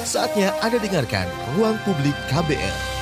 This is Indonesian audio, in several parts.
Saatnya Anda dengarkan Ruang Publik KBR.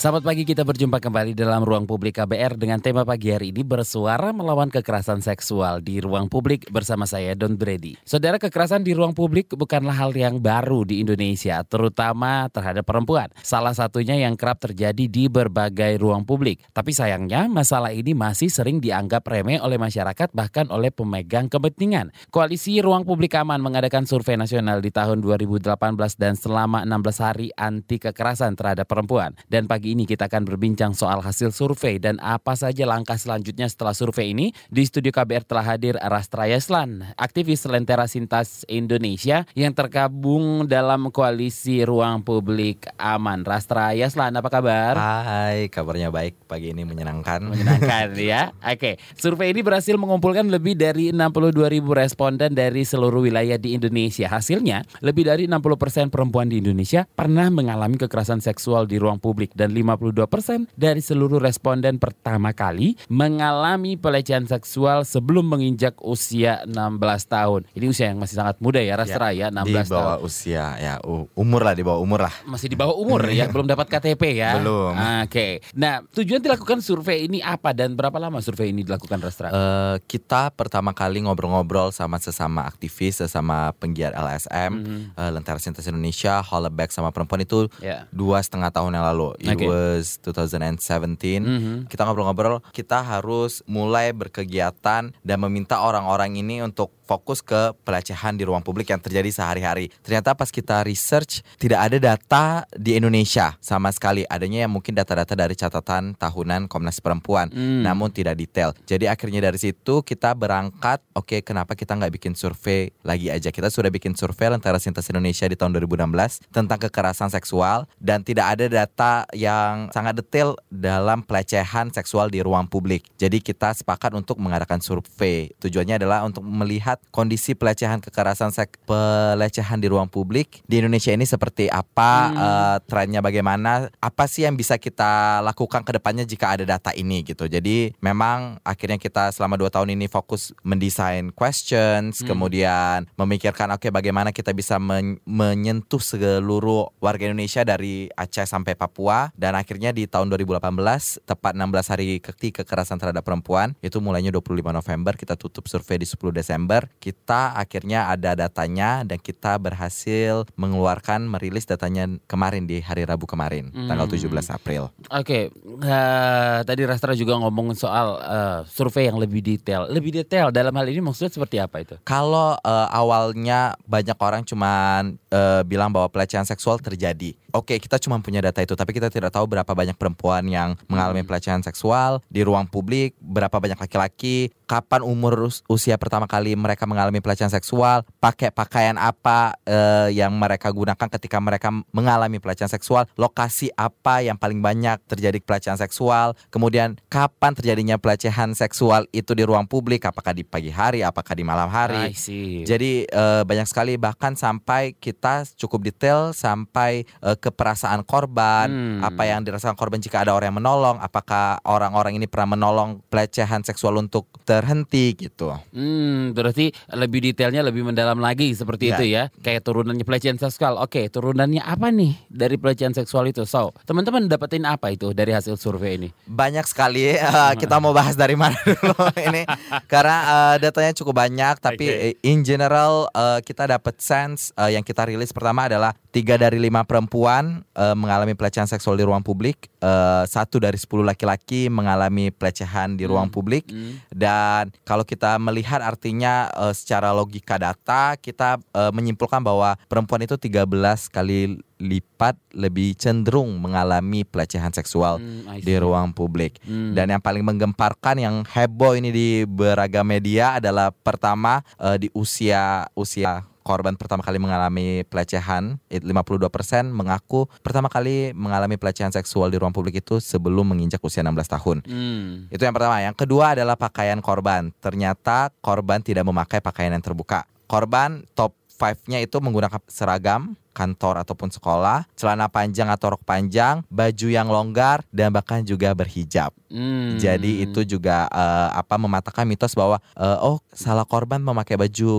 Selamat pagi, kita berjumpa kembali dalam ruang publik KBR dengan tema pagi hari ini bersuara melawan kekerasan seksual di ruang publik bersama saya Don Brady. Saudara kekerasan di ruang publik bukanlah hal yang baru di Indonesia, terutama terhadap perempuan. Salah satunya yang kerap terjadi di berbagai ruang publik. Tapi sayangnya masalah ini masih sering dianggap remeh oleh masyarakat bahkan oleh pemegang kepentingan. Koalisi Ruang Publik Aman mengadakan survei nasional di tahun 2018 dan selama 16 hari anti kekerasan terhadap perempuan. Dan pagi ini kita akan berbincang soal hasil survei dan apa saja langkah selanjutnya setelah survei ini. Di studio KBR telah hadir Rastra Yeslan, aktivis Lentera Sintas Indonesia yang tergabung dalam koalisi Ruang Publik Aman. Rastra Yeslan, apa kabar? Hai, kabarnya baik. Pagi ini menyenangkan. Menyenangkan ya. Oke, survei ini berhasil mengumpulkan lebih dari 62 ribu responden dari seluruh wilayah di Indonesia. Hasilnya, lebih dari 60% perempuan di Indonesia pernah mengalami kekerasan seksual di ruang publik dan 52% dari seluruh responden pertama kali mengalami pelecehan seksual sebelum menginjak usia 16 tahun. Ini usia yang masih sangat muda ya, Rastra ya, ya 16 di bawah tahun. usia ya umur lah di bawah umur lah. Masih di bawah umur ya, belum dapat KTP ya. Belum. Oke. Nah, tujuan dilakukan survei ini apa dan berapa lama survei ini dilakukan, Rastra? Uh, kita pertama kali ngobrol-ngobrol sama sesama aktivis, sesama penggiat LSM, mm -hmm. uh, Lentera Sintas Indonesia, Hollaback sama perempuan itu yeah. dua setengah tahun yang lalu. Okay. Was 2017. Mm -hmm. Kita ngobrol-ngobrol, kita harus mulai berkegiatan dan meminta orang-orang ini untuk fokus ke pelecehan di ruang publik yang terjadi sehari-hari. Ternyata pas kita research tidak ada data di Indonesia sama sekali. Adanya yang mungkin data-data dari catatan tahunan Komnas Perempuan, mm. namun tidak detail. Jadi akhirnya dari situ kita berangkat, oke okay, kenapa kita nggak bikin survei lagi aja? Kita sudah bikin survei antara Sintas Indonesia di tahun 2016 tentang kekerasan seksual dan tidak ada data yang sangat detail dalam pelecehan seksual di ruang publik. Jadi kita sepakat untuk mengadakan survei. Tujuannya adalah untuk melihat kondisi pelecehan kekerasan sek pelecehan di ruang publik di Indonesia ini seperti apa hmm. uh, trennya bagaimana apa sih yang bisa kita lakukan ke depannya jika ada data ini gitu jadi memang akhirnya kita selama dua tahun ini fokus mendesain questions hmm. kemudian memikirkan oke okay, bagaimana kita bisa men menyentuh seluruh warga Indonesia dari Aceh sampai Papua dan akhirnya di tahun 2018 tepat 16 hari ketika kekerasan terhadap perempuan itu mulainya 25 November kita tutup survei di 10 Desember kita akhirnya ada datanya dan kita berhasil mengeluarkan merilis datanya kemarin di hari Rabu kemarin hmm. tanggal 17 April. Oke, okay. uh, tadi Rastra juga ngomong soal uh, survei yang lebih detail. Lebih detail dalam hal ini maksudnya seperti apa itu? Kalau uh, awalnya banyak orang cuman uh, bilang bahwa pelecehan seksual terjadi. Oke, okay, kita cuma punya data itu, tapi kita tidak tahu berapa banyak perempuan yang mengalami pelecehan seksual di ruang publik, berapa banyak laki-laki, kapan umur usia pertama kali mereka mengalami pelecehan seksual, pakai pakaian apa uh, yang mereka gunakan ketika mereka mengalami pelecehan seksual, lokasi apa yang paling banyak terjadi pelecehan seksual, kemudian kapan terjadinya pelecehan seksual itu di ruang publik, apakah di pagi hari, apakah di malam hari. Jadi uh, banyak sekali bahkan sampai kita cukup detail sampai uh, ke perasaan korban, hmm. apa yang dirasakan korban jika ada orang yang menolong, apakah orang-orang ini pernah menolong pelecehan seksual untuk terhenti gitu. Hmm, berarti lebih detailnya lebih mendalam lagi seperti ya. itu ya. Kayak turunannya pelecehan seksual. Oke, turunannya apa nih dari pelecehan seksual itu? So, teman-teman dapetin apa itu dari hasil survei ini? Banyak sekali. Uh, kita mau bahas dari mana dulu ini? Karena uh, datanya cukup banyak, tapi okay. in general uh, kita dapat sense uh, yang kita rilis pertama adalah tiga dari lima perempuan uh, mengalami pelecehan seksual di ruang publik, uh, satu dari sepuluh laki-laki mengalami pelecehan di ruang hmm. publik, hmm. dan kalau kita melihat artinya uh, secara logika data kita uh, menyimpulkan bahwa perempuan itu 13 kali lipat lebih cenderung mengalami pelecehan seksual hmm, di ruang publik. Hmm. Dan yang paling menggemparkan yang heboh ini di beragam media adalah pertama uh, di usia usia korban pertama kali mengalami pelecehan 52% mengaku pertama kali mengalami pelecehan seksual di ruang publik itu sebelum menginjak usia 16 tahun. Hmm. Itu yang pertama. Yang kedua adalah pakaian korban. Ternyata korban tidak memakai pakaian yang terbuka. Korban top 5-nya itu menggunakan seragam kantor ataupun sekolah, celana panjang atau rok panjang, baju yang longgar dan bahkan juga berhijab. Hmm. Jadi itu juga uh, apa mematahkan mitos bahwa uh, oh salah korban memakai baju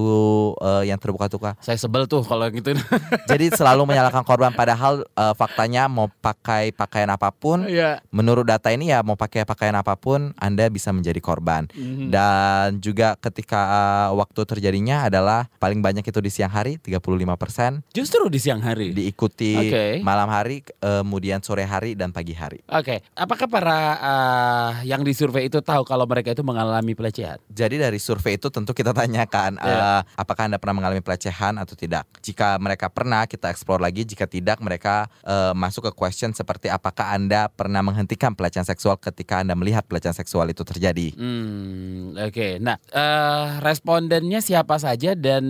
uh, yang terbuka-buka. Saya sebel tuh kalau gitu. Jadi selalu menyalahkan korban padahal uh, faktanya mau pakai pakaian apa pun, yeah. menurut data ini ya mau pakai pakaian apa pun Anda bisa menjadi korban. Mm-hmm. Dan juga ketika uh, waktu terjadinya adalah paling banyak itu di siang hari 35%. Justru di siang hari. Diikuti okay. malam hari, kemudian sore hari dan pagi hari. Oke. Okay. Apakah para uh, yang disurvei itu tahu kalau mereka itu mengalami pelecehan? Jadi dari survei itu tentu kita tanyakan yeah. uh, apakah anda pernah mengalami pelecehan atau tidak. Jika mereka pernah, kita explore lagi. Jika tidak, mereka uh, masuk ke question seperti apakah anda pernah menghentikan pelecehan seksual ketika anda melihat pelecehan seksual itu terjadi. Hmm, Oke, okay. nah uh, respondennya siapa saja dan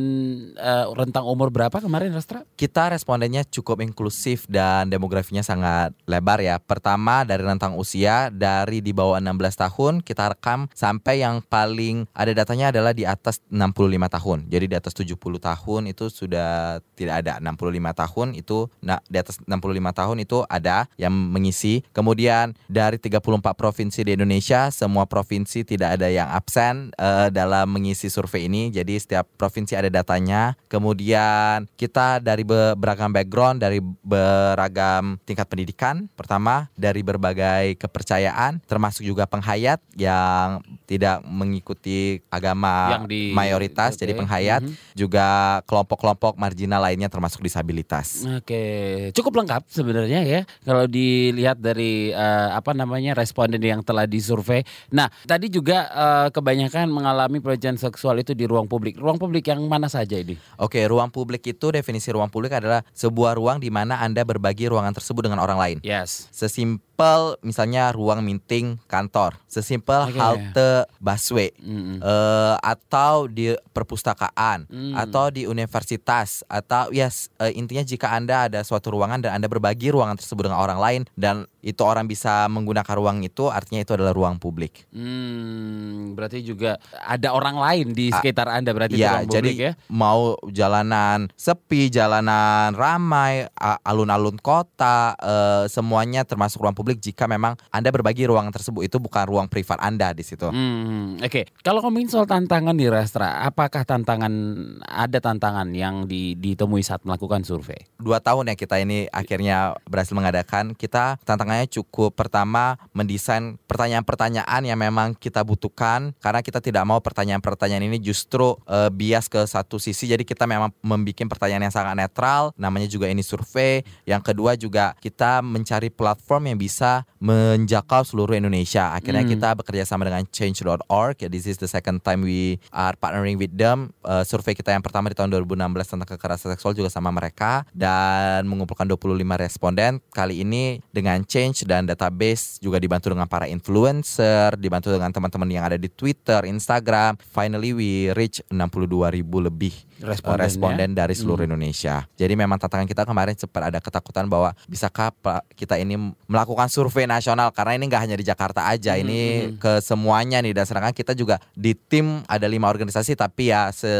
uh, rentang umur berapa kemarin, Rastra? Kita respondennya cukup inklusif dan demografinya sangat lebar ya. Pertama dari rentang usia dari di bawah 16 tahun kita rekam sampai yang paling ada datanya adalah di atas 65 tahun. Jadi di atas 70 tahun itu sudah tidak ada. 65 tahun itu nah di atas 65 tahun itu ada yang mengisi. Kemudian dari 34 provinsi di Indonesia, semua provinsi tidak ada yang absen uh, dalam mengisi survei ini. Jadi setiap provinsi ada datanya. Kemudian kita dari beragam background, dari beragam tingkat pendidikan. Pertama dari berbagai kepercayaan, termasuk juga penghayat yang tidak mengikuti agama yang di, mayoritas okay. jadi penghayat mm -hmm. juga kelompok-kelompok marginal lainnya termasuk disabilitas. Oke, okay. cukup lengkap sebenarnya ya kalau dilihat dari uh, apa namanya responden yang telah disurvei. Nah, tadi juga uh, kebanyakan mengalami pelecehan seksual itu di ruang publik. Ruang publik yang mana saja ini? Oke, okay, ruang publik itu definisi ruang publik adalah sebuah ruang di mana Anda berbagi ruangan tersebut dengan orang lain. Yes. Sesimpel misalnya ruang meeting kantor, sesimpel okay. halte busway, mm -hmm. uh, atau di perpustakaan, mm. atau di universitas, atau ya yes, uh, intinya jika anda ada suatu ruangan dan anda berbagi ruangan tersebut dengan orang lain dan itu orang bisa menggunakan ruang itu, artinya itu adalah ruang publik. Hmm, berarti juga ada orang lain di sekitar anda berarti ya, ruang publik jadi, ya? Mau jalanan sepi, jalanan ramai, alun-alun kota, uh, semuanya termasuk ruang publik jika memang Anda berbagi ruangan tersebut itu bukan ruang privat Anda di situ. Hmm, Oke, okay. kalau ngomongin soal tantangan di Restra, apakah tantangan ada tantangan yang di, ditemui saat melakukan survei? Dua tahun ya kita ini akhirnya berhasil mengadakan. Kita tantangannya cukup pertama mendesain pertanyaan-pertanyaan yang memang kita butuhkan karena kita tidak mau pertanyaan-pertanyaan ini justru uh, bias ke satu sisi. Jadi kita memang membuat pertanyaan yang sangat netral. Namanya juga ini survei. Yang kedua juga kita mencari platform yang bisa bisa menjangkau seluruh Indonesia. Akhirnya hmm. kita bekerja sama dengan change.org. Ya, this is the second time we are partnering with them. Uh, survei kita yang pertama di tahun 2016 tentang kekerasan seksual juga sama mereka dan mengumpulkan 25 responden. Kali ini dengan change dan database juga dibantu dengan para influencer, dibantu dengan teman-teman yang ada di Twitter, Instagram. Finally we reach 62 ribu lebih responden, responden dari seluruh hmm. Indonesia. Jadi memang tantangan kita kemarin sempat ada ketakutan bahwa bisakah kita ini melakukan survei nasional karena ini nggak hanya di Jakarta aja, hmm. ini hmm. ke semuanya nih dan sedangkan kita juga di tim ada lima organisasi tapi ya se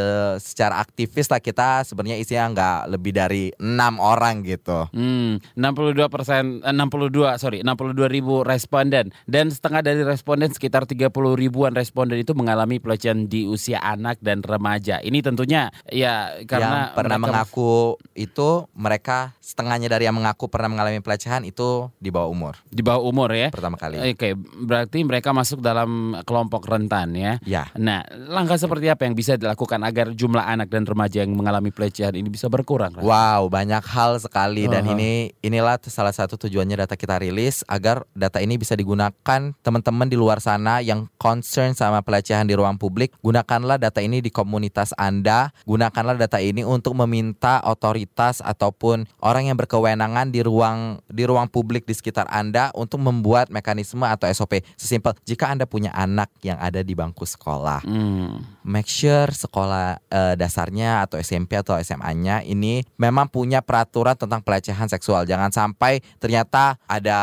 secara aktivis lah kita sebenarnya isinya nggak lebih dari enam orang gitu. Hmm, 62 persen, 62 eh, sorry 62 ribu responden dan setengah dari responden sekitar 30 ribuan responden itu mengalami pelecehan di usia anak dan remaja. Ini tentunya Ya, karena yang pernah mereka... mengaku itu mereka setengahnya dari yang mengaku pernah mengalami pelecehan itu di bawah umur. Di bawah umur ya. Pertama kali. Oke, berarti mereka masuk dalam kelompok rentan ya. Ya. Nah, langkah seperti apa yang bisa dilakukan agar jumlah anak dan remaja yang mengalami pelecehan ini bisa berkurang? Wow, banyak hal sekali dan uh -huh. ini inilah salah satu tujuannya data kita rilis agar data ini bisa digunakan teman-teman di luar sana yang concern sama pelecehan di ruang publik. Gunakanlah data ini di komunitas Anda. Guna gunakanlah data ini untuk meminta otoritas ataupun orang yang berkewenangan di ruang di ruang publik di sekitar Anda untuk membuat mekanisme atau SOP. Sesimpel jika Anda punya anak yang ada di bangku sekolah, hmm. Make sure sekolah uh, dasarnya atau SMP atau SMA-nya ini memang punya peraturan tentang pelecehan seksual. Jangan sampai ternyata ada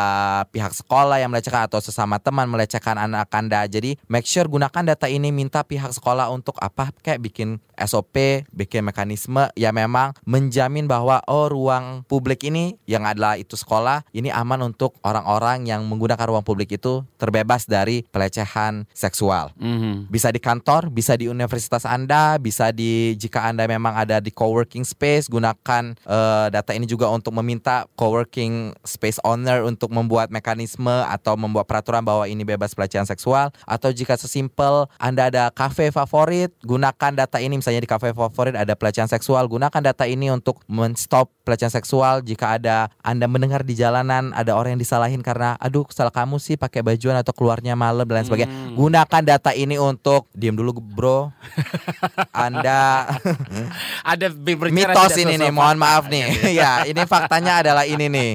pihak sekolah yang melecehkan atau sesama teman melecehkan anak Anda. Jadi make sure gunakan data ini minta pihak sekolah untuk apa kayak bikin SOP bikin mekanisme ya memang menjamin bahwa oh ruang publik ini yang adalah itu sekolah ini aman untuk orang-orang yang menggunakan ruang publik itu terbebas dari pelecehan seksual. Mm-hmm. Bisa di kantor, bisa di universitas Anda, bisa di jika Anda memang ada di coworking space gunakan uh, data ini juga untuk meminta coworking space owner untuk membuat mekanisme atau membuat peraturan bahwa ini bebas pelecehan seksual atau jika sesimpel Anda ada kafe favorit, gunakan data ini misalnya di kafe favorit ada pelecehan seksual, gunakan data ini untuk menstop pelecehan seksual jika ada Anda mendengar di jalanan ada orang yang disalahin karena aduh salah kamu sih pakai bajuan atau keluarnya malam dan lain sebagainya. Hmm. Gunakan data ini untuk diam dulu bro. Anda ada mitos ini nih, mohon maaf nih. ya, ini faktanya adalah ini nih.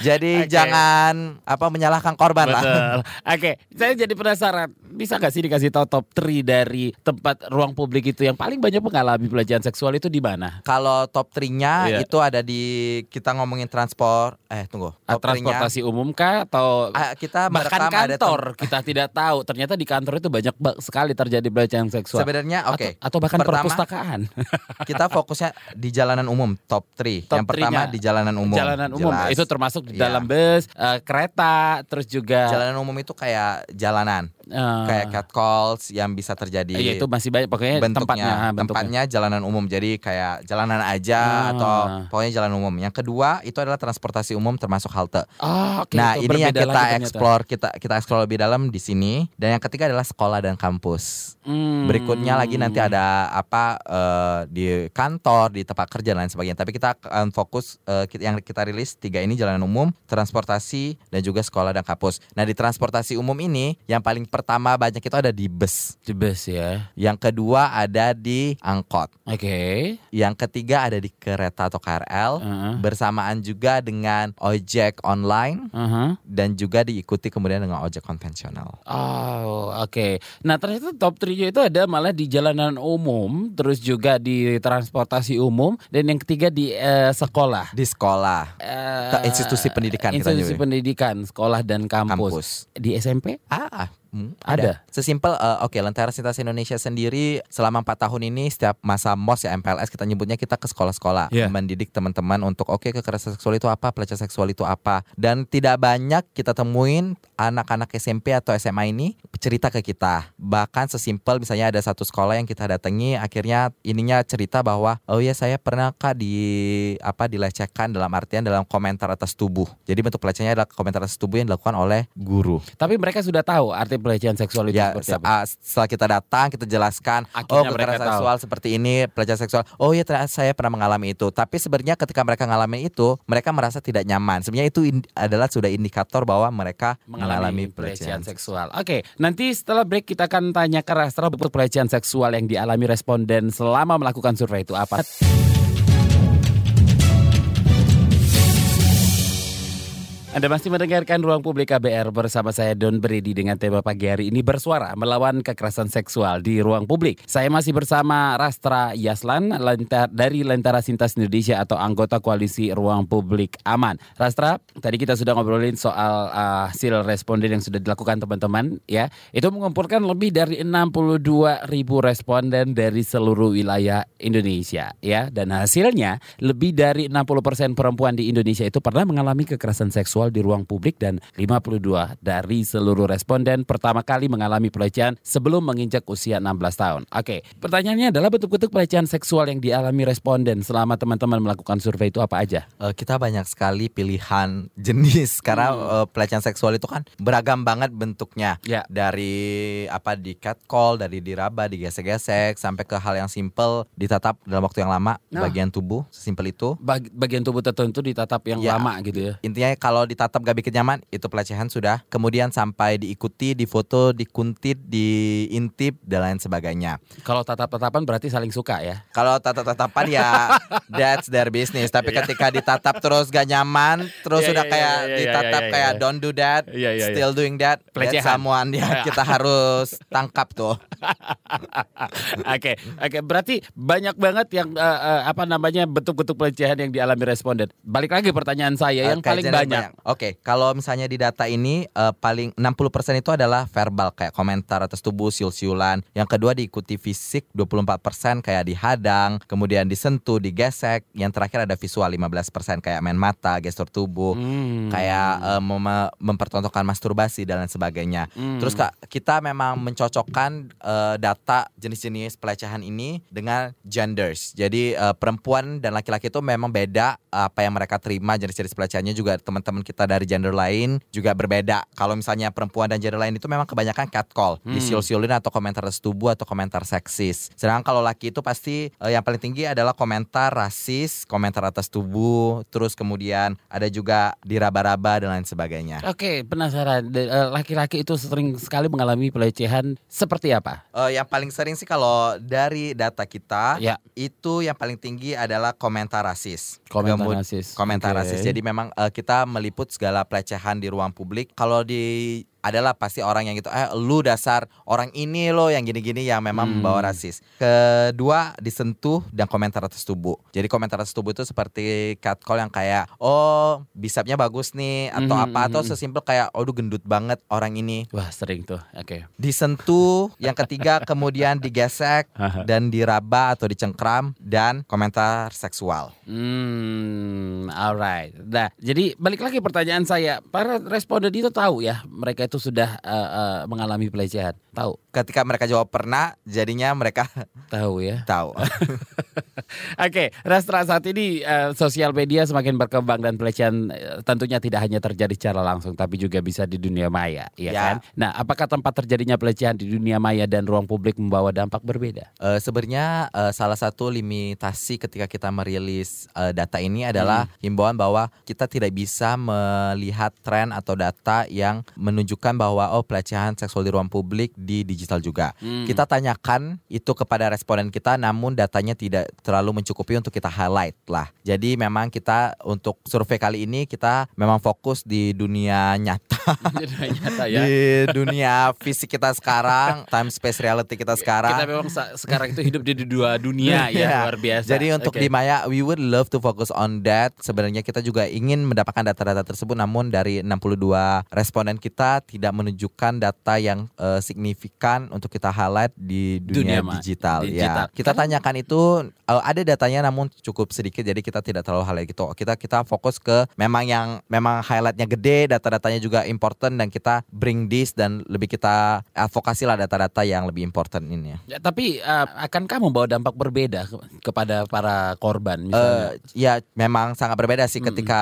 Jadi okay. jangan apa menyalahkan korban Betul. lah. Oke, okay. saya jadi penasaran, bisa gak sih dikasih tahu top 3 dari tempat ruang publik itu yang paling banyak mengalami pelecehan seksual itu di mana? Kalau top 3-nya yeah. itu ada di kita ngomongin transport eh tunggu. Top transportasi umum kah atau uh, kita bahkan kantor kita tidak tahu. Ternyata di kantor itu banyak sekali terjadi pelecehan seksual. Sebenarnya oke. Okay. Atau, atau bahkan Pertama, perpustakaan. kita fokusnya di jalanan umum top 3. Yang pertama di jalanan umum. Jalanan umum Jelas. itu termasuk di yeah. dalam bus, uh, kereta, terus juga jalanan umum itu kayak jalanan uh, kayak cat calls yang bisa terjadi. Iya itu masih banyak pokoknya bentuknya, tempatnya, bentuknya. tempatnya jalanan umum. Jadi kayak jalanan aja uh. atau pokoknya jalan umum. Yang kedua itu adalah transportasi umum termasuk halte. Oh, okay, nah ini yang kita explore kita kita explore lebih dalam di sini. Dan yang ketiga adalah sekolah dan kampus. Hmm. Berikutnya lagi nanti ada apa uh, di kantor, di tempat kerja dan lain sebagainya. Tapi kita akan fokus uh, yang kita rilis tiga ini jalanan umum, transportasi dan juga sekolah dan kampus. Nah di transportasi umum ini yang paling pertama banyak itu ada di bus. Di bus ya. Yang kedua ada di angkot. Oke. Okay. Yang ketiga ada di kereta atau KRL. Uh -huh. Bersamaan juga dengan ojek online. Uh -huh. Dan juga diikuti kemudian dengan ojek konvensional. Oh oke. Okay. Nah ternyata top 3 itu ada malah di jalanan umum. Terus juga di transportasi umum. Dan yang ketiga di uh, sekolah. Di sekolah. Uh, institusi pendidikan. Institusi pendidikan. Sekolah dan kampus. kampus. Di SMP? Ah Hmm, ada. ada. Sesimpel uh, oke okay, Lentera Sintas Indonesia sendiri selama empat tahun ini setiap masa MOS ya MPLS kita nyebutnya kita ke sekolah-sekolah yeah. mendidik teman-teman untuk oke okay, kekerasan seksual itu apa, pelecehan seksual itu apa. Dan tidak banyak kita temuin anak-anak SMP atau SMA ini cerita ke kita. Bahkan sesimpel misalnya ada satu sekolah yang kita datangi akhirnya ininya cerita bahwa oh ya saya pernah kak di apa dilecehkan dalam artian dalam komentar atas tubuh. Jadi bentuk pelecehannya adalah komentar atas tubuh yang dilakukan oleh guru. Tapi mereka sudah tahu arti pelecehan seksual itu ya, seperti apa? Setelah kita datang, kita jelaskan, Akhirnya oh kekerasan seksual seperti ini, pelecehan seksual. Oh iya, saya pernah mengalami itu. Tapi sebenarnya ketika mereka mengalami itu, mereka merasa tidak nyaman. Sebenarnya itu adalah sudah indikator bahwa mereka mengalami, mengalami pelecehan, pelecehan seksual. Oke, nanti setelah break kita akan tanya ke Rastra bentuk pelecehan seksual yang dialami responden selama melakukan survei itu apa. Anda masih mendengarkan Ruang Publik KBR bersama saya Don Brady dengan tema pagi hari ini bersuara melawan kekerasan seksual di ruang publik. Saya masih bersama Rastra Yaslan dari Lentera Sintas Indonesia atau anggota koalisi Ruang Publik Aman. Rastra, tadi kita sudah ngobrolin soal uh, hasil responden yang sudah dilakukan teman-teman ya. Itu mengumpulkan lebih dari 62 ribu responden dari seluruh wilayah Indonesia ya. Dan hasilnya lebih dari 60% perempuan di Indonesia itu pernah mengalami kekerasan seksual seksual di ruang publik dan 52 dari seluruh responden pertama kali mengalami pelecehan sebelum menginjak usia 16 tahun. Oke, pertanyaannya adalah bentuk-bentuk pelecehan seksual yang dialami responden selama teman-teman melakukan survei itu apa aja? Uh, kita banyak sekali pilihan jenis karena hmm. uh, pelecehan seksual itu kan beragam banget bentuknya. Ya. Dari apa di catcall, dari diraba, digesek-gesek sampai ke hal yang simple ditatap dalam waktu yang lama nah. bagian tubuh sesimpel itu. Bag bagian tubuh tertentu ditatap yang ya, lama gitu ya. Intinya kalau di ditatap gak bikin nyaman itu pelecehan sudah. Kemudian sampai diikuti difoto dikuntit diintip dan lain sebagainya. Kalau tatap-tatapan berarti saling suka ya? Kalau tatap-tatapan ya that's their business. Tapi yeah. ketika ditatap terus gak nyaman terus yeah, sudah yeah, kayak yeah, yeah, ditatap yeah, yeah, kayak yeah. don't do that yeah, yeah, still yeah. doing that pelecehan. someone ya kita harus tangkap tuh. Oke oke. Okay, berarti banyak banget yang uh, uh, apa namanya bentuk-bentuk pelecehan yang dialami responden. Balik lagi pertanyaan saya yang paling banyak Oke, okay, kalau misalnya di data ini uh, paling 60% itu adalah verbal kayak komentar atas tubuh, siul-siulan. Yang kedua diikuti fisik 24% kayak dihadang, kemudian disentuh, digesek. Yang terakhir ada visual 15% kayak main mata, gestur tubuh, hmm. kayak uh, mem mempertontonkan masturbasi dan lain sebagainya. Hmm. Terus Kak, kita memang mencocokkan uh, data jenis-jenis pelecehan ini dengan genders. Jadi uh, perempuan dan laki-laki itu memang beda apa yang mereka terima jenis-jenis pelecehannya juga teman-teman kita dari gender lain juga berbeda. Kalau misalnya perempuan dan gender lain itu memang kebanyakan catcall, hmm. disiul-siulin atau komentar tubuh atau komentar seksis. Sedangkan kalau laki itu pasti uh, yang paling tinggi adalah komentar rasis, komentar atas tubuh, terus kemudian ada juga diraba-raba dan lain sebagainya. Oke, penasaran. Eh, laki-laki itu sering sekali mengalami pelecehan seperti apa? Uh, yang paling sering sih kalau dari data kita ya. itu yang paling tinggi adalah komentar rasis. Komentar rasis. Komentar okay. rasis. Jadi memang uh, kita meliput segala pelecehan di ruang publik. Kalau di adalah pasti orang yang gitu eh lu dasar orang ini lo yang gini-gini yang memang hmm. membawa rasis. Kedua disentuh dan komentar atas tubuh. Jadi komentar atas tubuh itu seperti catcall yang kayak oh bisapnya bagus nih atau hmm. apa atau hmm, hmm. sesimpel kayak oh gendut banget orang ini. Wah sering tuh. Oke. Okay. Disentuh. yang ketiga kemudian digesek dan diraba atau dicengkram dan komentar seksual. Hmm, alright. Nah, jadi balik lagi pertanyaan saya, para responden itu tahu ya mereka itu itu sudah uh, uh, mengalami pelecehan? Tahu. Ketika mereka jawab pernah, jadinya mereka tahu ya. Tahu. Oke, okay, Rastra saat ini uh, sosial media semakin berkembang dan pelecehan uh, tentunya tidak hanya terjadi secara langsung tapi juga bisa di dunia maya, ya, ya. kan? Nah, apakah tempat terjadinya pelecehan di dunia maya dan ruang publik membawa dampak berbeda? Uh, sebenarnya uh, salah satu limitasi ketika kita merilis uh, data ini adalah hmm. himbauan bahwa kita tidak bisa melihat tren atau data yang menunjukkan bahwa oh pelecehan seksual di ruang publik di digital juga. Hmm. Kita tanyakan itu kepada responden kita namun datanya tidak terlalu mencukupi untuk kita highlight lah. Jadi memang kita untuk survei kali ini kita memang fokus di dunia nyata. dunia nyata ya. di dunia fisik kita sekarang, time space reality kita sekarang. Kita memang sekarang itu hidup di dua dunia ya, yeah. luar biasa. Jadi untuk okay. di Maya we would love to focus on that. Sebenarnya kita juga ingin mendapatkan data-data tersebut namun dari 62 responden kita tidak menunjukkan data yang uh, signifikan untuk kita highlight di dunia, dunia digital, digital. Ya. Kita kan tanyakan itu uh, ada datanya namun cukup sedikit jadi kita tidak terlalu highlight gitu. Kita kita fokus ke memang yang memang highlightnya gede, data-datanya juga important dan kita bring this dan lebih kita advokasi lah data-data yang lebih important ini ya. tapi uh, akankah membawa dampak berbeda kepada para korban misalnya? Uh, ya memang sangat berbeda sih hmm. ketika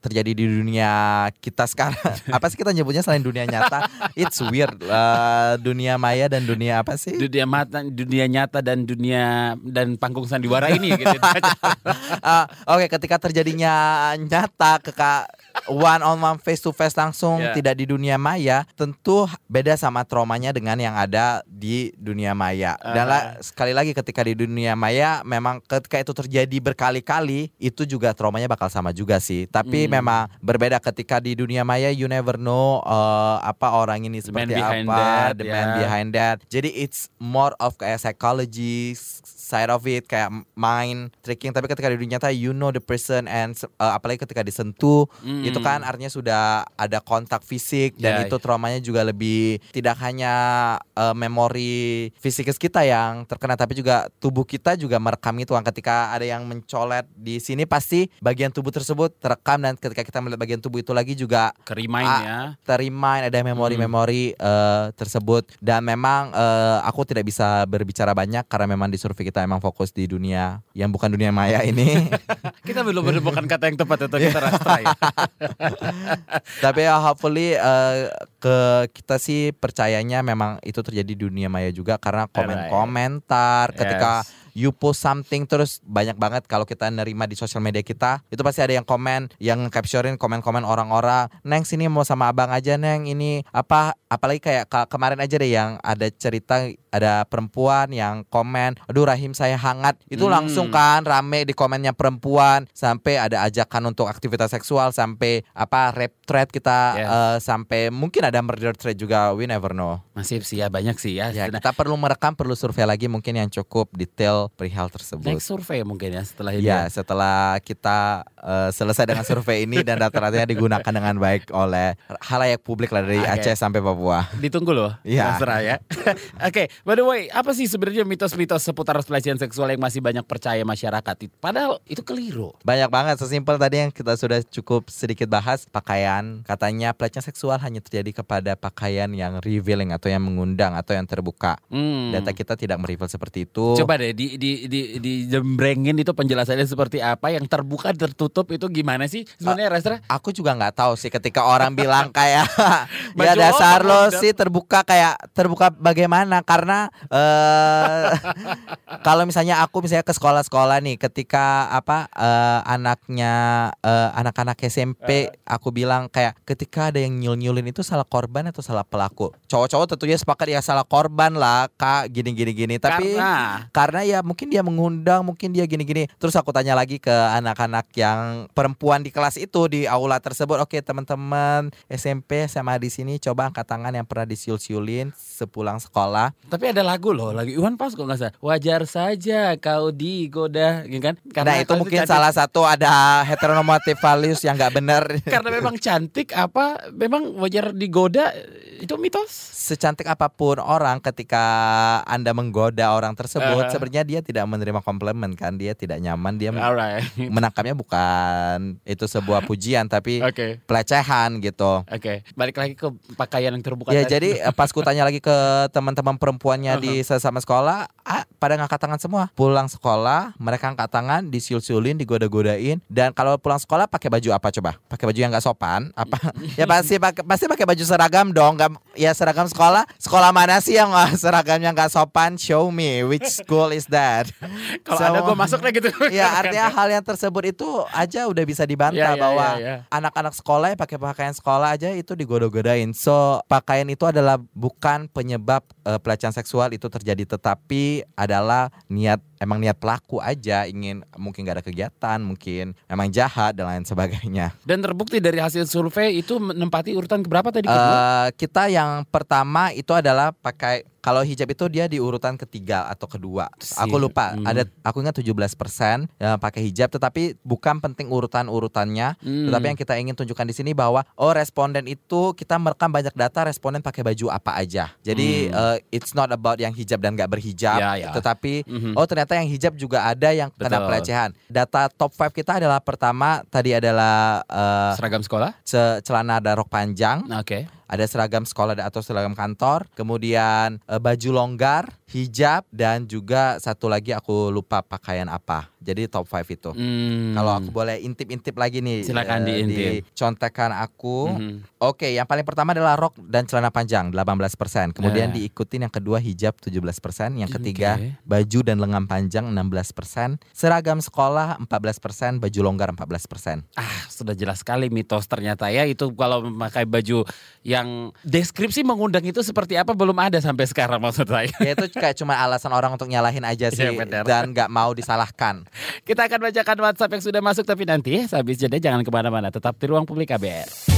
terjadi di dunia kita sekarang. apa sih kita nyebutnya selain dunia nyata? It's weird. Uh, dunia maya dan dunia apa sih? Dunia mata, dunia nyata dan dunia dan panggung sandiwara ini gitu. uh, Oke, okay, ketika terjadinya nyata ke one on one face to face langsung yeah. tidak di dunia maya, tentu beda sama traumanya dengan yang ada di dunia maya. Uh. Dan lah, sekali lagi ketika di dunia maya memang ketika itu terjadi berkali-kali itu juga traumanya bakal sama juga sih. Tapi hmm. memang berbeda ketika di dunia maya you never know uh, apa orang ini seperti apa, that, the yeah. man behind that. Jadi it's more of kayak psychology side of it kayak mind tricking. Tapi ketika di dunia nyata you know the person and uh, apalagi ketika disentuh mm. itu kan artinya sudah ada kontak fisik dan yeah, itu traumanya juga lebih tidak hanya uh, memori fisikis kita yang terkena tapi juga tubuh kita juga merekam itu. Kan ketika ada yang mencolet di sini pasti bagian tubuh tersebut terekam dan ketika kita melihat bagian tubuh itu lagi juga kerimain uh, ya. terimain ada memori-memori mm. uh, tersebut. Dan memang uh, aku tidak bisa berbicara banyak karena memang di survei kita kita emang fokus di dunia yang bukan dunia maya ini. kita belum menemukan kata yang tepat atau kita rasa ya. Tapi ya hopefully uh, ke kita sih percayanya memang itu terjadi di dunia maya juga karena komen-komentar ketika yes you post something terus banyak banget kalau kita nerima di sosial media kita itu pasti ada yang komen yang capturein komen-komen orang-orang neng sini mau sama abang aja neng ini apa apalagi kayak ke kemarin aja deh yang ada cerita ada perempuan yang komen aduh rahim saya hangat itu hmm. langsung kan rame di komennya perempuan sampai ada ajakan untuk aktivitas seksual sampai apa rap thread kita yeah. uh, sampai mungkin ada murder thread juga we never know masih sih ya banyak sih ya, ya kita perlu merekam perlu survei lagi mungkin yang cukup detail perihal tersebut. Next survey mungkin ya setelah ini. Ya, setelah kita uh, selesai dengan survei ini dan data-datanya digunakan dengan baik oleh halayak publik lah dari okay. Aceh sampai Papua. Ditunggu loh. Iya. ya. Oke, okay, by the way, apa sih sebenarnya mitos-mitos seputar pelecehan seksual yang masih banyak percaya masyarakat? Padahal itu keliru. Banyak banget, sesimpel tadi yang kita sudah cukup sedikit bahas pakaian. Katanya pelecehan seksual hanya terjadi kepada pakaian yang revealing atau yang mengundang atau yang terbuka. Hmm. Data kita tidak mereveal seperti itu. Coba deh di di di di jembrengin itu penjelasannya seperti apa yang terbuka tertutup itu gimana sih sebenarnya uh, Rastra? Aku juga nggak tahu sih ketika orang bilang kayak ya dasar lo sih terbuka kayak terbuka bagaimana karena uh, kalau misalnya aku misalnya ke sekolah-sekolah nih ketika apa uh, anaknya uh, anak-anak SMP aku bilang kayak ketika ada yang nyul-nyulin itu salah korban atau salah pelaku. Cowok-cowok tentunya sepakat ya salah korban lah Kak gini gini gini tapi karena? karena ya mungkin dia mengundang mungkin dia gini gini terus aku tanya lagi ke anak-anak yang perempuan di kelas itu di aula tersebut oke teman-teman SMP sama di sini coba angkat tangan yang pernah disiul-siulin sepulang sekolah tapi ada lagu loh lagi Iwan pas kok nggak salah wajar saja kau digoda gitu kan karena nah itu mungkin cantik. salah satu ada heteronormatif values yang nggak benar karena memang cantik apa memang wajar digoda itu mitos secantik apa pun orang ketika anda menggoda orang tersebut uh. sebenarnya dia tidak menerima komplimen kan dia tidak nyaman dia Alright. menangkapnya bukan itu sebuah pujian tapi okay. pelecehan gitu oke okay. balik lagi ke pakaian yang terbuka ya tadi. jadi eh, pas ku tanya lagi ke teman-teman perempuannya uh -huh. di sesama sekolah ah, pada ngangkat tangan semua. Pulang sekolah mereka angkat tangan disiul-siulin digoda-godain dan kalau pulang sekolah pakai baju apa coba? Pakai baju yang nggak sopan? Apa? Ya pasti pakai pasti pakai baju seragam dong gak, ya seragam sekolah. Sekolah mana sih yang uh, seragamnya nggak sopan? Show me which school is that? Kalau so, ada gue masuk deh gitu. Ya artinya hal yang tersebut itu aja udah bisa dibantah yeah, yeah, bahwa yeah, yeah. anak-anak sekolah yang pakai pakaian sekolah aja itu digoda-godain. So pakaian itu adalah bukan penyebab uh, pelecehan seksual itu terjadi tetapi adalah niat emang niat pelaku aja ingin mungkin gak ada kegiatan mungkin emang jahat dan lain sebagainya dan terbukti dari hasil survei itu menempati urutan keberapa tadi uh, kita yang pertama itu adalah pakai kalau hijab itu dia di urutan ketiga atau kedua. Aku lupa. Hmm. Ada aku ingat 17% yang pakai hijab tetapi bukan penting urutan-urutannya, hmm. tetapi yang kita ingin tunjukkan di sini bahwa oh responden itu kita merekam banyak data responden pakai baju apa aja. Jadi hmm. uh, it's not about yang hijab dan gak berhijab, ya, ya. tetapi hmm. oh ternyata yang hijab juga ada yang Betul. kena pelecehan. Data top 5 kita adalah pertama tadi adalah uh, seragam sekolah, celana ada rok panjang. Oke. Okay ada seragam sekolah atau seragam kantor, kemudian uh, baju longgar, hijab dan juga satu lagi aku lupa pakaian apa. Jadi top 5 itu. Hmm. Kalau aku boleh intip-intip lagi nih. Silakan uh, diintip. Di contekan aku. Hmm. Oke, okay, yang paling pertama adalah rok dan celana panjang 18%. Kemudian yeah. diikutin yang kedua hijab 17%, yang ketiga okay. baju dan lengan panjang 16%, seragam sekolah 14%, baju longgar 14%. Ah, sudah jelas sekali mitos ternyata ya itu kalau memakai baju yang deskripsi mengundang itu seperti apa belum ada sampai sekarang maksud saya. Ya itu kayak cuma alasan orang untuk nyalahin aja iya, sih ya, dan nggak mau disalahkan. Kita akan bacakan WhatsApp yang sudah masuk tapi nanti ya habis jeda jangan ke mana-mana tetap di ruang publik KBR.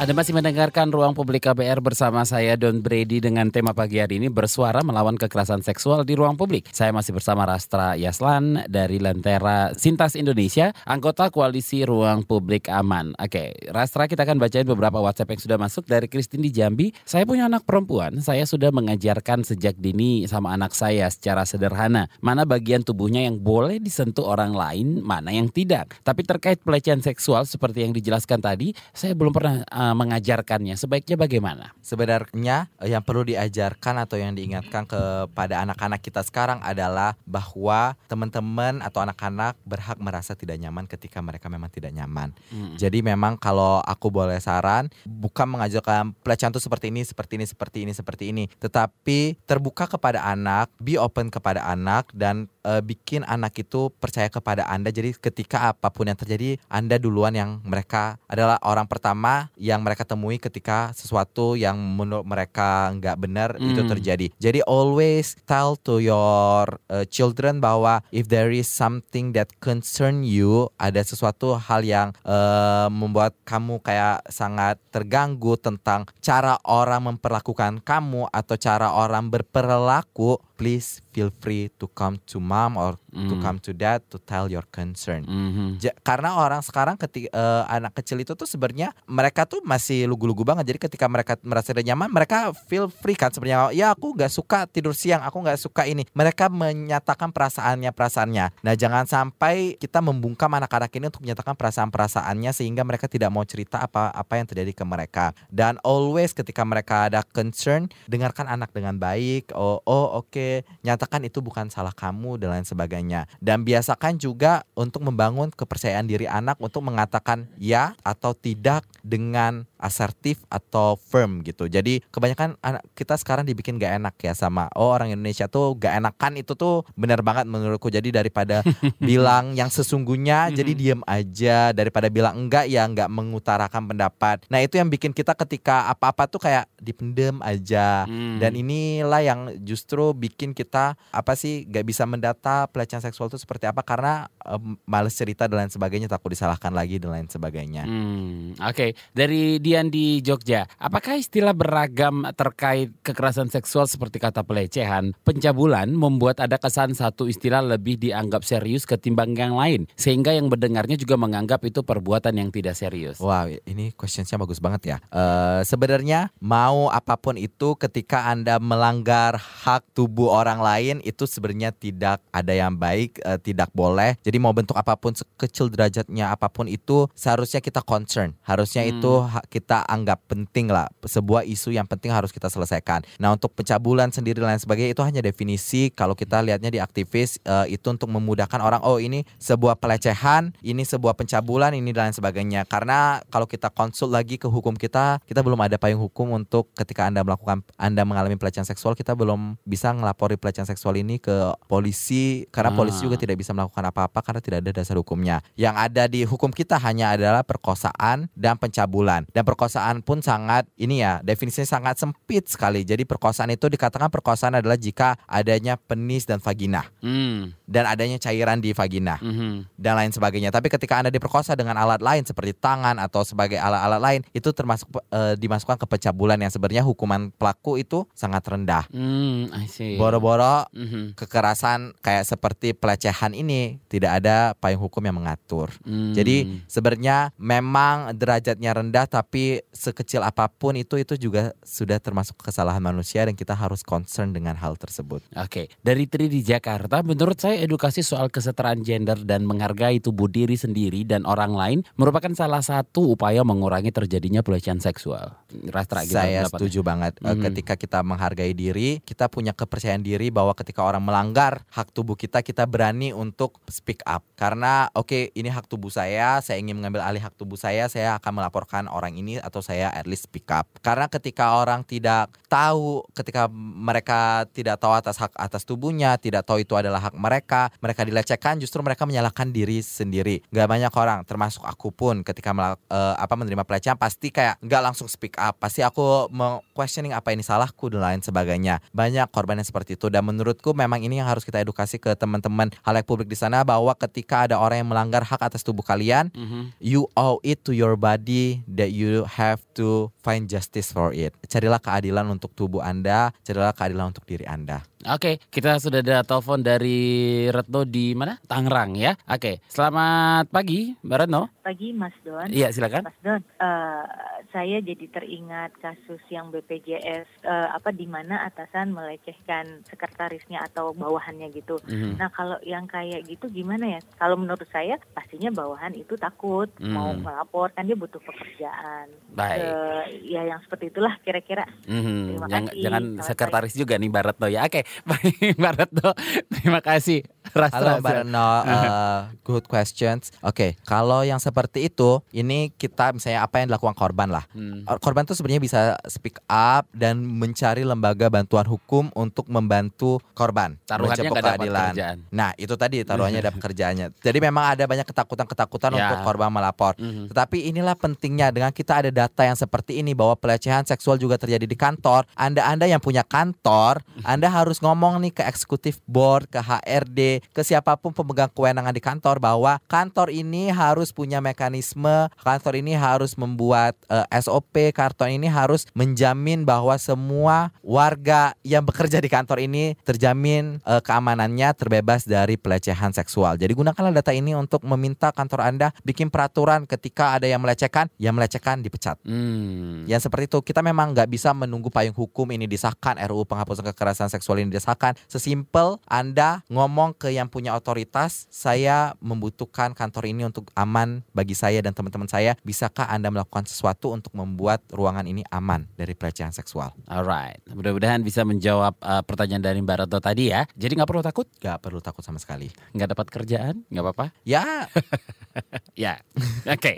Anda masih mendengarkan Ruang Publik KBR bersama saya Don Brady dengan tema pagi hari ini bersuara melawan kekerasan seksual di ruang publik. Saya masih bersama Rastra Yaslan dari Lentera Sintas Indonesia, anggota Koalisi Ruang Publik Aman. Oke, Rastra kita akan bacain beberapa WhatsApp yang sudah masuk dari Christine di Jambi. Saya punya anak perempuan, saya sudah mengajarkan sejak dini sama anak saya secara sederhana mana bagian tubuhnya yang boleh disentuh orang lain, mana yang tidak. Tapi terkait pelecehan seksual seperti yang dijelaskan tadi, saya belum pernah uh, mengajarkannya? Sebaiknya bagaimana? Sebenarnya eh, yang perlu diajarkan atau yang diingatkan kepada anak-anak kita sekarang adalah bahwa teman-teman atau anak-anak berhak merasa tidak nyaman ketika mereka memang tidak nyaman. Hmm. Jadi memang kalau aku boleh saran, bukan mengajarkan pelecehan itu seperti ini, seperti ini, seperti ini, seperti ini, tetapi terbuka kepada anak, be open kepada anak dan uh, bikin anak itu percaya kepada Anda. Jadi ketika apa pun yang terjadi, Anda duluan yang mereka adalah orang pertama yang mereka temui ketika sesuatu yang menurut mereka nggak benar mm. itu terjadi. Jadi always tell to your uh, children bahwa if there is something that concern you, ada sesuatu hal yang uh, membuat kamu kayak sangat terganggu tentang cara orang memperlakukan kamu atau cara orang berperilaku please feel free to come to mom or mm. to come to dad to tell your concern. Mm-hmm. Ja, karena orang sekarang ketika uh, anak kecil itu tuh sebenarnya mereka tuh masih lugu-lugu banget. Jadi ketika mereka merasa nyaman, mereka feel free kan sebenarnya. Ya aku nggak suka tidur siang, aku nggak suka ini. Mereka menyatakan perasaannya perasaannya. Nah jangan sampai kita membungkam anak-anak ini untuk menyatakan perasaan-perasaannya sehingga mereka tidak mau cerita apa apa yang terjadi ke mereka. Dan always ketika mereka ada concern, dengarkan anak dengan baik. Oh oh oke, okay. Nyatakan itu bukan salah kamu dan lain sebagainya. Dan biasakan juga untuk membangun kepercayaan diri anak untuk mengatakan ya atau tidak dengan asertif atau firm gitu. Jadi kebanyakan anak kita sekarang dibikin gak enak ya sama oh orang Indonesia tuh gak enakan itu tuh benar banget menurutku. Jadi daripada bilang yang sesungguhnya jadi diem aja daripada bilang enggak ya enggak mengutarakan pendapat. Nah itu yang bikin kita ketika apa-apa tuh kayak dipendem aja. Hmm. Dan inilah yang justru bikin kita apa sih gak bisa mendata pelecehan seksual itu seperti apa karena um, males cerita dan lain sebagainya takut disalahkan lagi dan lain sebagainya. Hmm, Oke, okay. dari Dian di Jogja, apakah istilah beragam terkait kekerasan seksual seperti kata pelecehan, pencabulan membuat ada kesan satu istilah lebih dianggap serius ketimbang yang lain, sehingga yang mendengarnya juga menganggap itu perbuatan yang tidak serius. Wow, ini questionsnya bagus banget ya. Uh, Sebenarnya mau apa pun itu, ketika anda melanggar hak tubuh orang lain itu sebenarnya tidak ada yang baik, uh, tidak boleh. Jadi mau bentuk apa pun sekecil derajatnya apa pun itu seharusnya kita concern, harusnya hmm. itu kita anggap penting lah sebuah isu yang penting harus kita selesaikan. Nah untuk pencabulan sendiri dan lain sebagainya itu hanya definisi kalau kita lihatnya di aktivis uh, itu untuk memudahkan orang oh ini sebuah pelecehan, ini sebuah pencabulan, ini dan lain sebagainya. Karena kalau kita konsul lagi ke hukum kita, kita belum ada payung hukum untuk ketika anda melakukan anda mengalami pelecehan seksual kita belum bisa ngelapori pelecehan seksual ini ke polisi karena ah. polisi juga tidak bisa melakukan apa-apa karena tidak ada dasar hukumnya. Yang ada di hukum kita hanya adalah perkosaan dan pencabulan. Dan perkosaan pun sangat ini ya definisinya sangat sempit sekali. Jadi perkosaan itu dikatakan perkosaan adalah jika adanya penis dan vagina hmm. dan adanya cairan di vagina hmm. dan lain sebagainya. Tapi ketika anda diperkosa dengan alat lain seperti tangan atau sebagai alat-alat lain itu termasuk uh, dimasukkan ke pencabulan yang sebenarnya hukuman pelaku itu sangat rendah. Hmm, Boro-boro hmm. kekerasan kayak seperti pelecehan ini tidak ada payung hukum yang mengatur. Hmm. Jadi sebenarnya memang derajatnya rendah tapi tapi sekecil apa pun itu itu juga sudah termasuk kesalahan manusia dan kita harus concern dengan hal tersebut. Oke, dari Tri di Jakarta, menurut saya edukasi soal kesetaraan gender dan menghargai tubuh diri sendiri dan orang lain merupakan salah satu upaya mengurangi terjadinya pelecehan seksual. Rastra. Saya setuju banget. Hmm. Ketika kita menghargai diri, kita punya kepercayaan diri bahwa ketika orang melanggar hak tubuh kita, kita berani untuk speak up. Karena oke, okay, ini hak tubuh saya, saya ingin mengambil alih hak tubuh saya, saya akan melaporkan orang ini ini atau saya at least pick up. Karena ketika orang tidak tahu, ketika mereka tidak tahu atas hak atas tubuhnya, tidak tahu itu adalah hak mereka, mereka dilecehkan, justru mereka menyalahkan diri sendiri. Gak banyak orang, termasuk aku pun, ketika uh, apa menerima pelecehan pasti kayak nggak langsung speak up, pasti aku questioning apa ini salahku dan lain sebagainya. Banyak korban yang seperti itu dan menurutku memang ini yang harus kita edukasi ke teman-teman halayak publik di sana bahwa ketika ada orang yang melanggar hak atas tubuh kalian, mm -hmm. you owe it to your body that you have to find justice for it. Carilah keadilan untuk tubuh Anda, carilah keadilan untuk diri Anda. Oke, kita sudah ada telepon dari Retno di mana? Tangerang ya. Oke, selamat pagi Mbak Retno. Pagi Mas Don. Iya silakan. Mas Don, uh, saya jadi teringat kasus yang BPJS uh, eh, apa di mana atasan melecehkan sekretarisnya atau bawahannya gitu. Mm. Nah kalau yang kayak gitu gimana ya? Kalau menurut saya pastinya bawahan itu takut mm. mau melapor kan dia butuh pekerjaan. Baik. Uh, ya yang seperti itulah kira-kira. Mm. Terima kasih. Jangan sekretaris saya. juga nih Mbak Retno ya. Oke. Baik Mbak Retno, terima kasih. Ras Halo Mbak Retno, uh, good questions. Oke, okay, kalau yang seperti itu, ini kita misalnya apa yang dilakukan korban lah. Hmm. Korban tuh sebenarnya bisa speak up dan mencari lembaga bantuan hukum untuk membantu korban. Taruhannya gak keadilan. Dapat Nah itu tadi taruhannya ada pekerjaannya. Jadi memang ada banyak ketakutan-ketakutan ya. untuk korban melapor. Hmm. Tetapi inilah pentingnya dengan kita ada data yang seperti ini bahwa pelecehan seksual juga terjadi di kantor. Anda-anda yang punya kantor, Anda harus ngomong nih ke eksekutif board, ke HRD, ke siapa pun pemegang kewenangan di kantor bahwa kantor ini harus punya mekanisme, kantor ini harus membuat uh, eh, SOP, kantor ini harus menjamin bahwa semua warga yang bekerja di kantor ini terjamin uh, keamanannya terbebas dari pelecehan seksual. Jadi gunakanlah data ini untuk meminta kantor Anda bikin peraturan ketika ada yang melecehkan, yang melecehkan dipecat. Hmm. Yang seperti itu kita memang nggak bisa menunggu payung hukum ini disahkan RUU penghapusan kekerasan seksual ini disahkan. Sesimpel Anda ngomong ke yang punya otoritas, saya membutuhkan kantor ini untuk aman bagi saya dan teman-teman saya. Bisakah Anda melakukan sesuatu untuk membuat ruangan ini aman dari pelecehan seksual? Alright, mudah-mudahan bisa menjawab uh, pertanyaan dari Mbak Roto tadi ya. Jadi nggak perlu takut? Nggak perlu takut sama sekali. Nggak dapat kerjaan? Nggak apa-apa? Ya. ya, oke. Okay.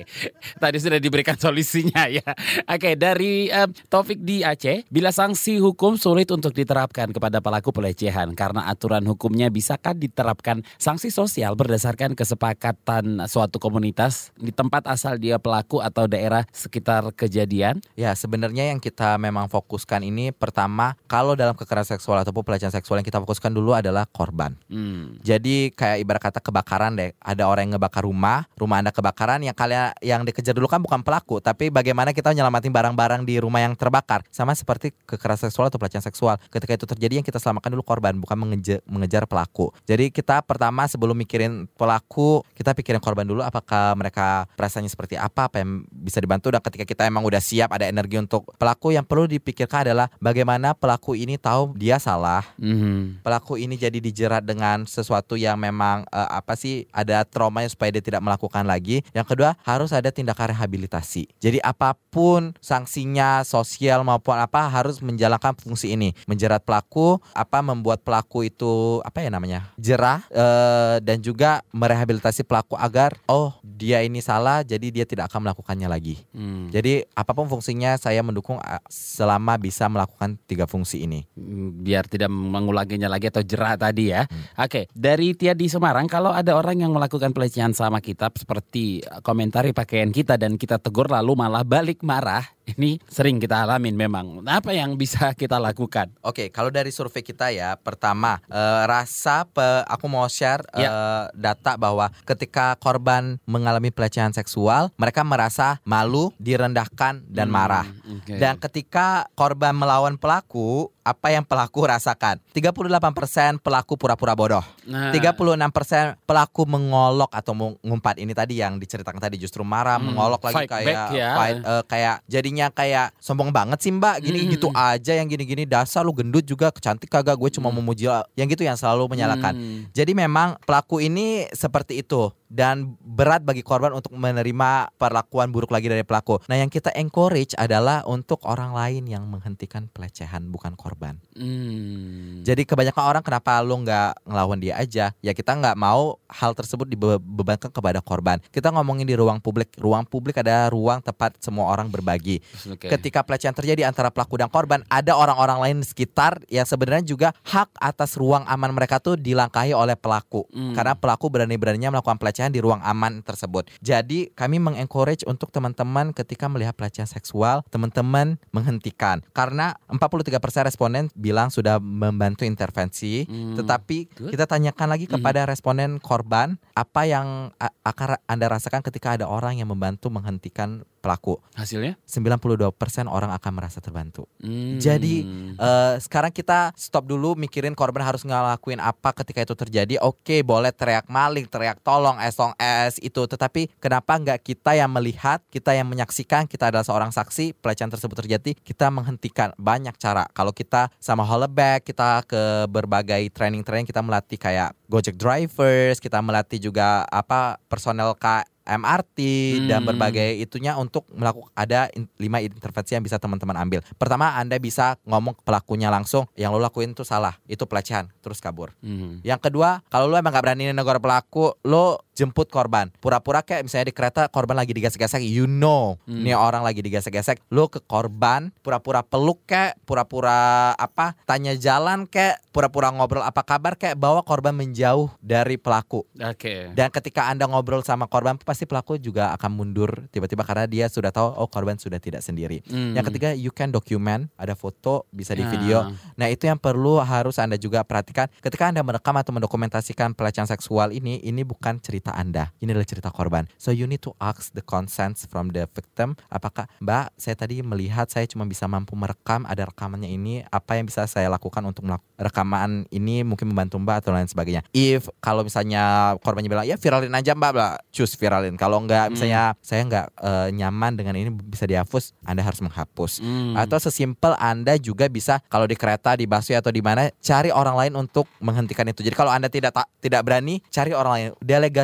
Tadi sudah diberikan solusinya ya. Oke, okay, dari uh, Taufik di Aceh, bila sanksi hukum sulit untuk diterapkan kepada pelaku pelecehan karena aturan hukumnya bisakah diterapkan sanksi sosial berdasarkan kesepakatan suatu komunitas di tempat asal dia pelaku atau daerah sekitar kejadian? Ya, sebenarnya yang kita memang fokuskan ini pertama kalau dalam kekerasan seksual ataupun pelecehan seksual yang kita fokuskan dulu adalah korban. Hmm. Jadi kayak ibarat kata kebakaran deh, ada orang yang ngebakar rumah, rumah Anda kebakaran yang kalian yang dikejar dulu kan bukan pelaku, tapi bagaimana kita nyelamatin barang-barang di rumah yang terbakar. Sama seperti kekerasan seksual atau pelecehan seksual. Ketika itu terjadi yang kita selamatkan dulu korban, bukan mengejar, mengejar pelaku. Jadi kita pertama sebelum mikirin pelaku, kita pikirin korban dulu apakah mereka perasaannya seperti apa, apa yang bisa dibantu dan ketika kita emang udah siap ada energi untuk pelaku yang perlu dipikirkan adalah bagaimana pelaku ini tahu dia salah. Mm-hmm. Pelaku ini jadi dijerat dengan sesuatu yang memang uh, apa sih ada traumanya supaya dia tidak melakukan lagi. Yang kedua harus ada tindakan rehabilitasi. Jadi apa pun sanksinya sosial maupun apa harus menjalankan fungsi ini, menjerat pelaku, apa membuat pelaku itu apa ya namanya jerah uh, dan juga merehabilitasi pelaku agar oh dia ini salah jadi dia tidak akan melakukannya lagi. Hmm. Jadi apa pun fungsinya saya mendukung selama bisa melakukan tiga fungsi ini. Hmm, biar tidak mengulanginya lagi atau jerah tadi ya. Hmm. Oke, dari Tia di Semarang kalau ada orang yang melakukan pelecehan sama kita seperti komentari pakaian kita dan kita tegur lalu malah balik marah, ini sering kita alamin memang. Apa yang bisa kita lakukan? Oke, kalau dari survei kita ya, pertama uh, rasa pe, aku mau share uh, data bahwa ketika korban mengalami pelecehan seksual, mereka merasa malu, direndahkan dan hmm, marah. Okay. Dan ketika korban melawan pelaku, apa yang pelaku rasakan. 38% pelaku pura-pura bodoh. Nah. 36% pelaku mengolok atau mengumpat ini tadi yang diceritakan tadi justru marah, hmm. mengolok lagi fight kayak ya. fight, uh, kayak jadinya kayak sombong banget sih Mbak, gini hmm. gitu aja yang gini-gini dasar lu gendut juga kecantik kagak gue cuma hmm. memuji yang gitu yang selalu menyalahkan. Hmm. Jadi memang pelaku ini seperti itu dan berat bagi korban untuk menerima perlakuan buruk lagi dari pelaku. Nah, yang kita encourage adalah untuk orang lain yang menghentikan pelecehan bukan korban. Hmm. Jadi kebanyakan orang kenapa lu nggak ngelawan dia aja? Ya kita nggak mau hal tersebut dibebankan kepada korban. Kita ngomongin di ruang publik. Ruang publik ada ruang tempat semua orang berbagi. Okay. Ketika pelecehan terjadi antara pelaku dan korban, ada orang-orang lain di sekitar yang sebenarnya juga hak atas ruang aman mereka tuh dilangkahi oleh pelaku. Hmm. Karena pelaku berani-beraninya melakukan pelecehan pelecehan di ruang aman tersebut. Jadi kami mengencourage untuk teman-teman ketika melihat pelecehan seksual, teman-teman menghentikan. Karena 43% responden bilang sudah membantu intervensi, hmm. tetapi Good. kita tanyakan lagi hmm. kepada hmm. responden korban, apa yang akan Anda rasakan ketika ada orang yang membantu menghentikan pelaku. Hasilnya? 92% orang akan merasa terbantu. Hmm. Jadi uh, sekarang kita stop dulu mikirin korban harus ngelakuin apa ketika itu terjadi. Oke, boleh teriak maling, teriak tolong, esong es itu. Tetapi kenapa nggak kita yang melihat, kita yang menyaksikan, kita adalah seorang saksi pelecehan tersebut terjadi, kita menghentikan banyak cara. Kalau kita sama Holeback, kita ke berbagai training-training kita melatih kayak Gojek drivers, kita melatih juga apa personel K MRT hmm. dan berbagai itunya untuk melakukan ada in, lima intervensi yang bisa teman-teman ambil. Pertama, Anda bisa ngomong ke pelakunya langsung, yang lo lakuin itu salah, itu pelecehan, terus kabur. Hmm. Yang kedua, kalau lo emang gak berani negara pelaku, lo jemput korban. Pura-pura kayak misalnya di kereta korban lagi digesek-gesek, you know, hmm. nih orang lagi digesek-gesek. Lu ke korban, pura-pura peluk kayak, pura-pura apa? Tanya jalan kayak, pura-pura ngobrol apa kabar kayak bawa korban menjauh dari pelaku. Oke. Okay. Dan ketika Anda ngobrol sama korban, pasti pelaku juga akan mundur tiba-tiba karena dia sudah tahu oh korban sudah tidak sendiri. Hmm. Yang ketiga, you can document, ada foto, bisa di video. Ah. Nah, itu yang perlu harus Anda juga perhatikan ketika Anda merekam atau mendokumentasikan pelecehan seksual ini, ini bukan cerita Anda. Ini adalah cerita korban. So you need to ask the consent from the victim. Apakah Mbak, saya tadi melihat saya cuma bisa mampu merekam, ada rekamannya ini, apa yang bisa saya lakukan untuk melakukan rekaman ini mungkin membantu Mbak atau lain sebagainya. If kalau misalnya korbannya bilang ya viralin aja Mbak, Mbak choose viralin. Kalau enggak hmm. misalnya saya enggak uh, nyaman dengan ini bisa dihapus, Anda harus menghapus. Hmm. Atau sesimpel Anda juga bisa kalau di kereta, di busway atau di mana cari orang lain untuk menghentikan itu. Jadi kalau Anda tidak tidak berani, cari orang lain.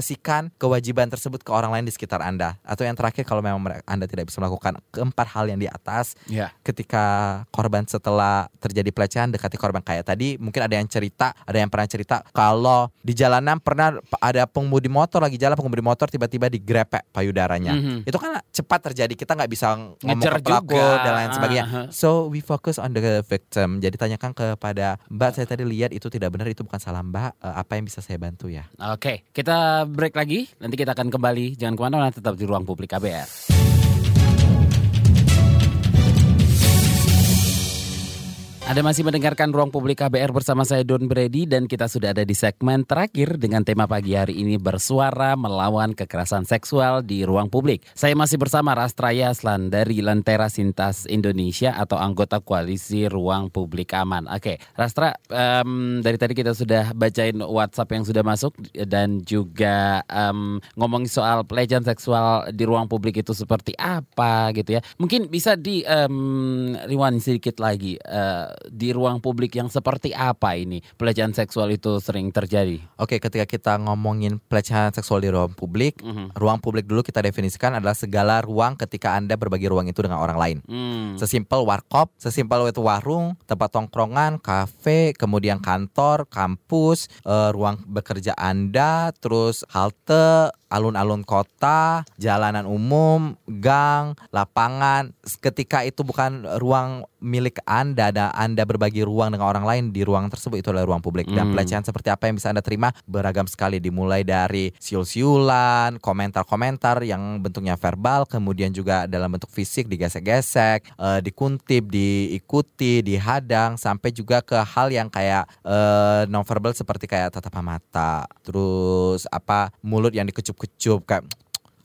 Delegasikan kewajiban tersebut ke orang lain di sekitar Anda. Atau yang terakhir kalau memang Anda tidak bisa melakukan keempat hal yang di atas, yeah. ketika korban setelah terjadi pelecehan dekati korban kayak tadi, mungkin ada yang cerita, ada yang pernah cerita kalau di jalanan pernah ada pengemudi motor lagi jalan pengemudi motor tiba-tiba digrepek payudaranya. Mm -hmm. Itu kan cepat terjadi. Kita nggak bisa ngomong Ngejar ke pelaku juga. dan lain sebagainya. Uh -huh. So we focus on the victim. Jadi tanyakan kepada Mbak, saya tadi lihat itu tidak benar, itu bukan salah Mbak. Uh, apa yang bisa saya bantu ya? Oke, okay, kita break lagi. Nanti kita akan kembali. Jangan ke mana-mana, tetap di ruang publik KBR. Ada masih mendengarkan Ruang Publik KBR bersama saya Don Brady dan kita sudah ada di segmen terakhir dengan tema pagi hari ini bersuara melawan kekerasan seksual di ruang publik. Saya masih bersama Rastra Yaslan dari Lentera Sintas Indonesia atau anggota koalisi Ruang Publik Aman. Oke, Rastra, um, dari tadi kita sudah bacain WhatsApp yang sudah masuk dan juga um, ngomongin soal pelecehan seksual di ruang publik itu seperti apa gitu ya. Mungkin bisa di um, rewind sedikit lagi. Uh, di ruang publik yang seperti apa ini pelecehan seksual itu sering terjadi? Oke, ketika kita ngomongin pelecehan seksual di ruang publik, mm -hmm. ruang publik dulu kita definisikan adalah segala ruang ketika Anda berbagi ruang itu dengan orang lain. Mm. Sesimpel warkop, sesimpel itu warung, tempat tongkrongan, kafe, kemudian kantor, kampus, uh, ruang bekerja Anda, terus halte, alun-alun kota, jalanan umum, gang, lapangan. Ketika itu bukan ruang milik Anda dan Anda berbagi ruang dengan orang lain di ruang tersebut itu adalah ruang publik. Dan hmm. pelecehan seperti apa yang bisa Anda terima beragam sekali dimulai dari siul-siulan, komentar-komentar yang bentuknya verbal, kemudian juga dalam bentuk fisik digesek-gesek, uh, dikuntip, diikuti, dihadang sampai juga ke hal yang kayak uh, non verbal seperti kayak tatapan mata, terus apa mulut yang dikecup kecup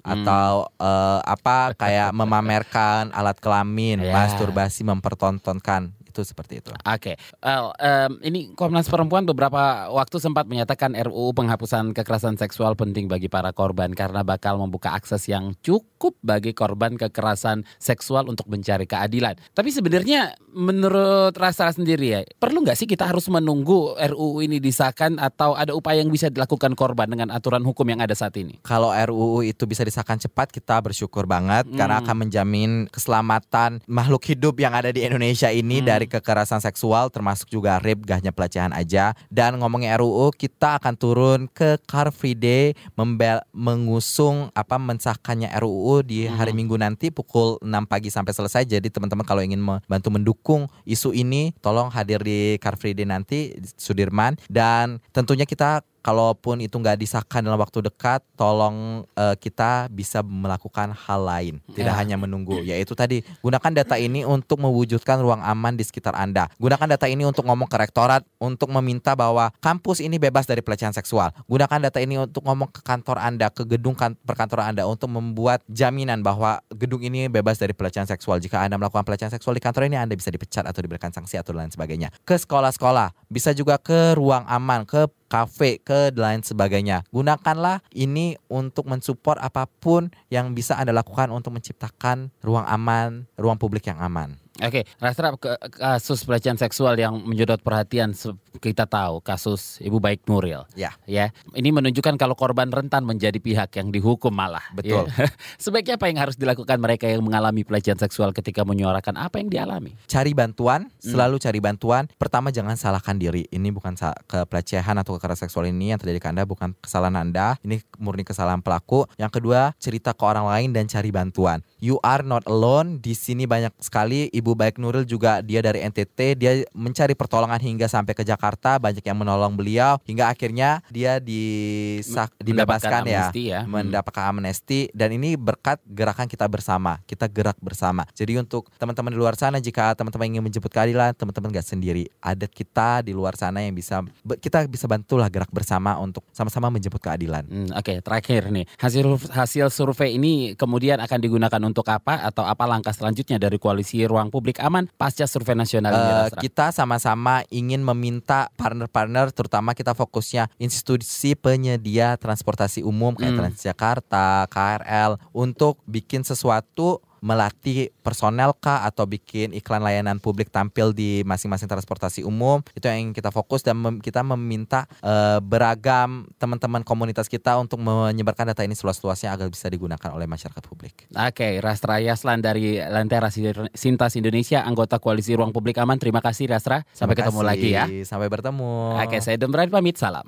hmm. atau uh, apa kayak memamerkan alat kelamin, yeah. masturbasi mempertontonkan itu seperti itu. Oke, okay. well, um, ini Komnas Perempuan beberapa waktu sempat menyatakan RUU penghapusan kekerasan seksual penting bagi para korban karena bakal membuka akses yang cukup bagi korban kekerasan seksual untuk mencari keadilan. Tapi sebenarnya menurut rasa sendiri ya, perlu nggak sih kita harus menunggu RUU ini disahkan atau ada upaya yang bisa dilakukan korban dengan aturan hukum yang ada saat ini? Kalau RUU itu bisa disahkan cepat, kita bersyukur banget hmm. karena akan menjamin keselamatan makhluk hidup yang ada di Indonesia ini hmm. dari dari kekerasan seksual termasuk juga rape gahnya pelecehan aja. Dan ngomongin RUU kita akan turun ke Car Free Day membel mengusung apa mensahkannya RUU di hari hmm. Minggu nanti pukul 6 pagi sampai selesai. Jadi teman-teman kalau ingin membantu mendukung isu ini tolong hadir di Car Free Day nanti Sudirman. Dan tentunya kita kalaupun itu nggak disahkan dalam waktu dekat, tolong uh, kita bisa melakukan hal lain, tidak ya. hanya menunggu. Yaitu tadi gunakan data ini untuk mewujudkan ruang aman di sekitar Anda. Gunakan data ini untuk ngomong ke rektorat untuk meminta bahwa kampus ini bebas dari pelecehan seksual. Gunakan data ini untuk ngomong ke kantor Anda, ke gedung kan perkantoran Anda untuk membuat jaminan bahwa gedung ini bebas dari pelecehan seksual. Jika Anda melakukan pelecehan seksual di kantor ini, Anda bisa dipecat atau diberikan sanksi atau lain sebagainya. Ke sekolah-sekolah, bisa juga ke ruang aman, ke kafe, ke lain sebagainya. Gunakanlah ini untuk mensupport apa pun yang bisa Anda lakukan untuk menciptakan ruang aman, ruang publik yang aman. Oke, okay. Rastra kasus pelecehan seksual yang menyedot perhatian kita tahu kasus Ibu Baik Nuril. Ya. Ya. Ini menunjukkan kalau korban rentan menjadi pihak yang dihukum malah. Betul. Ya. Sebaiknya apa yang harus dilakukan mereka yang mengalami pelecehan seksual ketika menyuarakan apa yang dialami? Cari bantuan, hmm. selalu cari bantuan. Pertama jangan salahkan diri. Ini bukan kepelecehan atau kekerasan seksual ini yang terjadi ke Anda bukan kesalahan Anda. Ini murni kesalahan pelaku. Yang kedua, cerita ke orang lain dan cari bantuan. You are not alone. Di sini banyak sekali Ibu Baik Nuril juga dia dari NTT, dia mencari pertolongan hingga sampai ke Jakarta, banyak yang menolong beliau hingga akhirnya dia disah, dibebaskan ya, ya, mendapatkan amnesti dan ini berkat gerakan kita bersama. Kita gerak bersama. Jadi untuk teman-teman di luar sana jika teman-teman ingin menjemput keadilan, teman-teman gak sendiri. Ada kita di luar sana yang bisa kita bisa bantulah gerak bersama untuk sama-sama menjemput keadilan. Hmm, Oke, okay, terakhir nih. Hasil hasil survei ini kemudian akan digunakan untuk apa atau apa langkah selanjutnya dari koalisi Ruang Publik Aman pasca survei nasional? Uh, kita sama-sama ingin meminta partner-partner terutama kita fokusnya institusi penyedia transportasi umum kayak hmm. Transjakarta, KRL untuk bikin sesuatu melatih personel kah atau bikin iklan layanan publik tampil di masing-masing transportasi umum itu yang kita fokus dan mem kita meminta uh, beragam teman-teman komunitas kita untuk menyebarkan data ini seluas-luasnya agar bisa digunakan oleh masyarakat publik. Oke, okay, Rastra Yaslan dari Lentera Sintas Indonesia, anggota Koalisi Ruang Publik Aman. Terima kasih Rastra. Sampai Terima ketemu kasih. lagi ya. Sampai bertemu. Oke, okay, saya Dembrani pamit. Salam.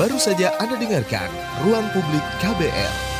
Baru saja Anda dengarkan Ruang Publik KBR.